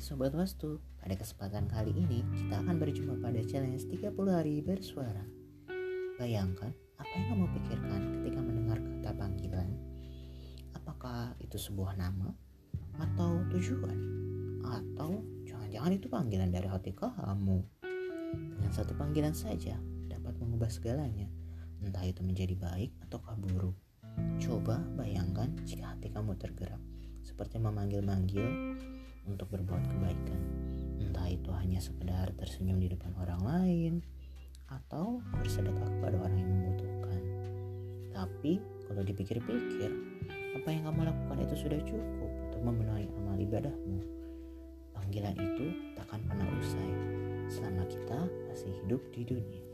Sobat Wastu, pada kesempatan kali ini kita akan berjumpa pada challenge 30 hari bersuara. Bayangkan apa yang kamu pikirkan ketika mendengar kata panggilan. Apakah itu sebuah nama atau tujuan? Atau jangan-jangan itu panggilan dari hati kamu? Dengan satu panggilan saja dapat mengubah segalanya, entah itu menjadi baik ataukah buruk. Coba bayangkan jika hati kamu tergerak seperti memanggil-manggil untuk berbuat kebaikan. Entah itu hanya sekedar tersenyum di depan orang lain atau bersedekah kepada orang yang membutuhkan. Tapi kalau dipikir-pikir, apa yang kamu lakukan itu sudah cukup untuk memenuhi amal ibadahmu. Panggilan itu takkan pernah usai selama kita masih hidup di dunia.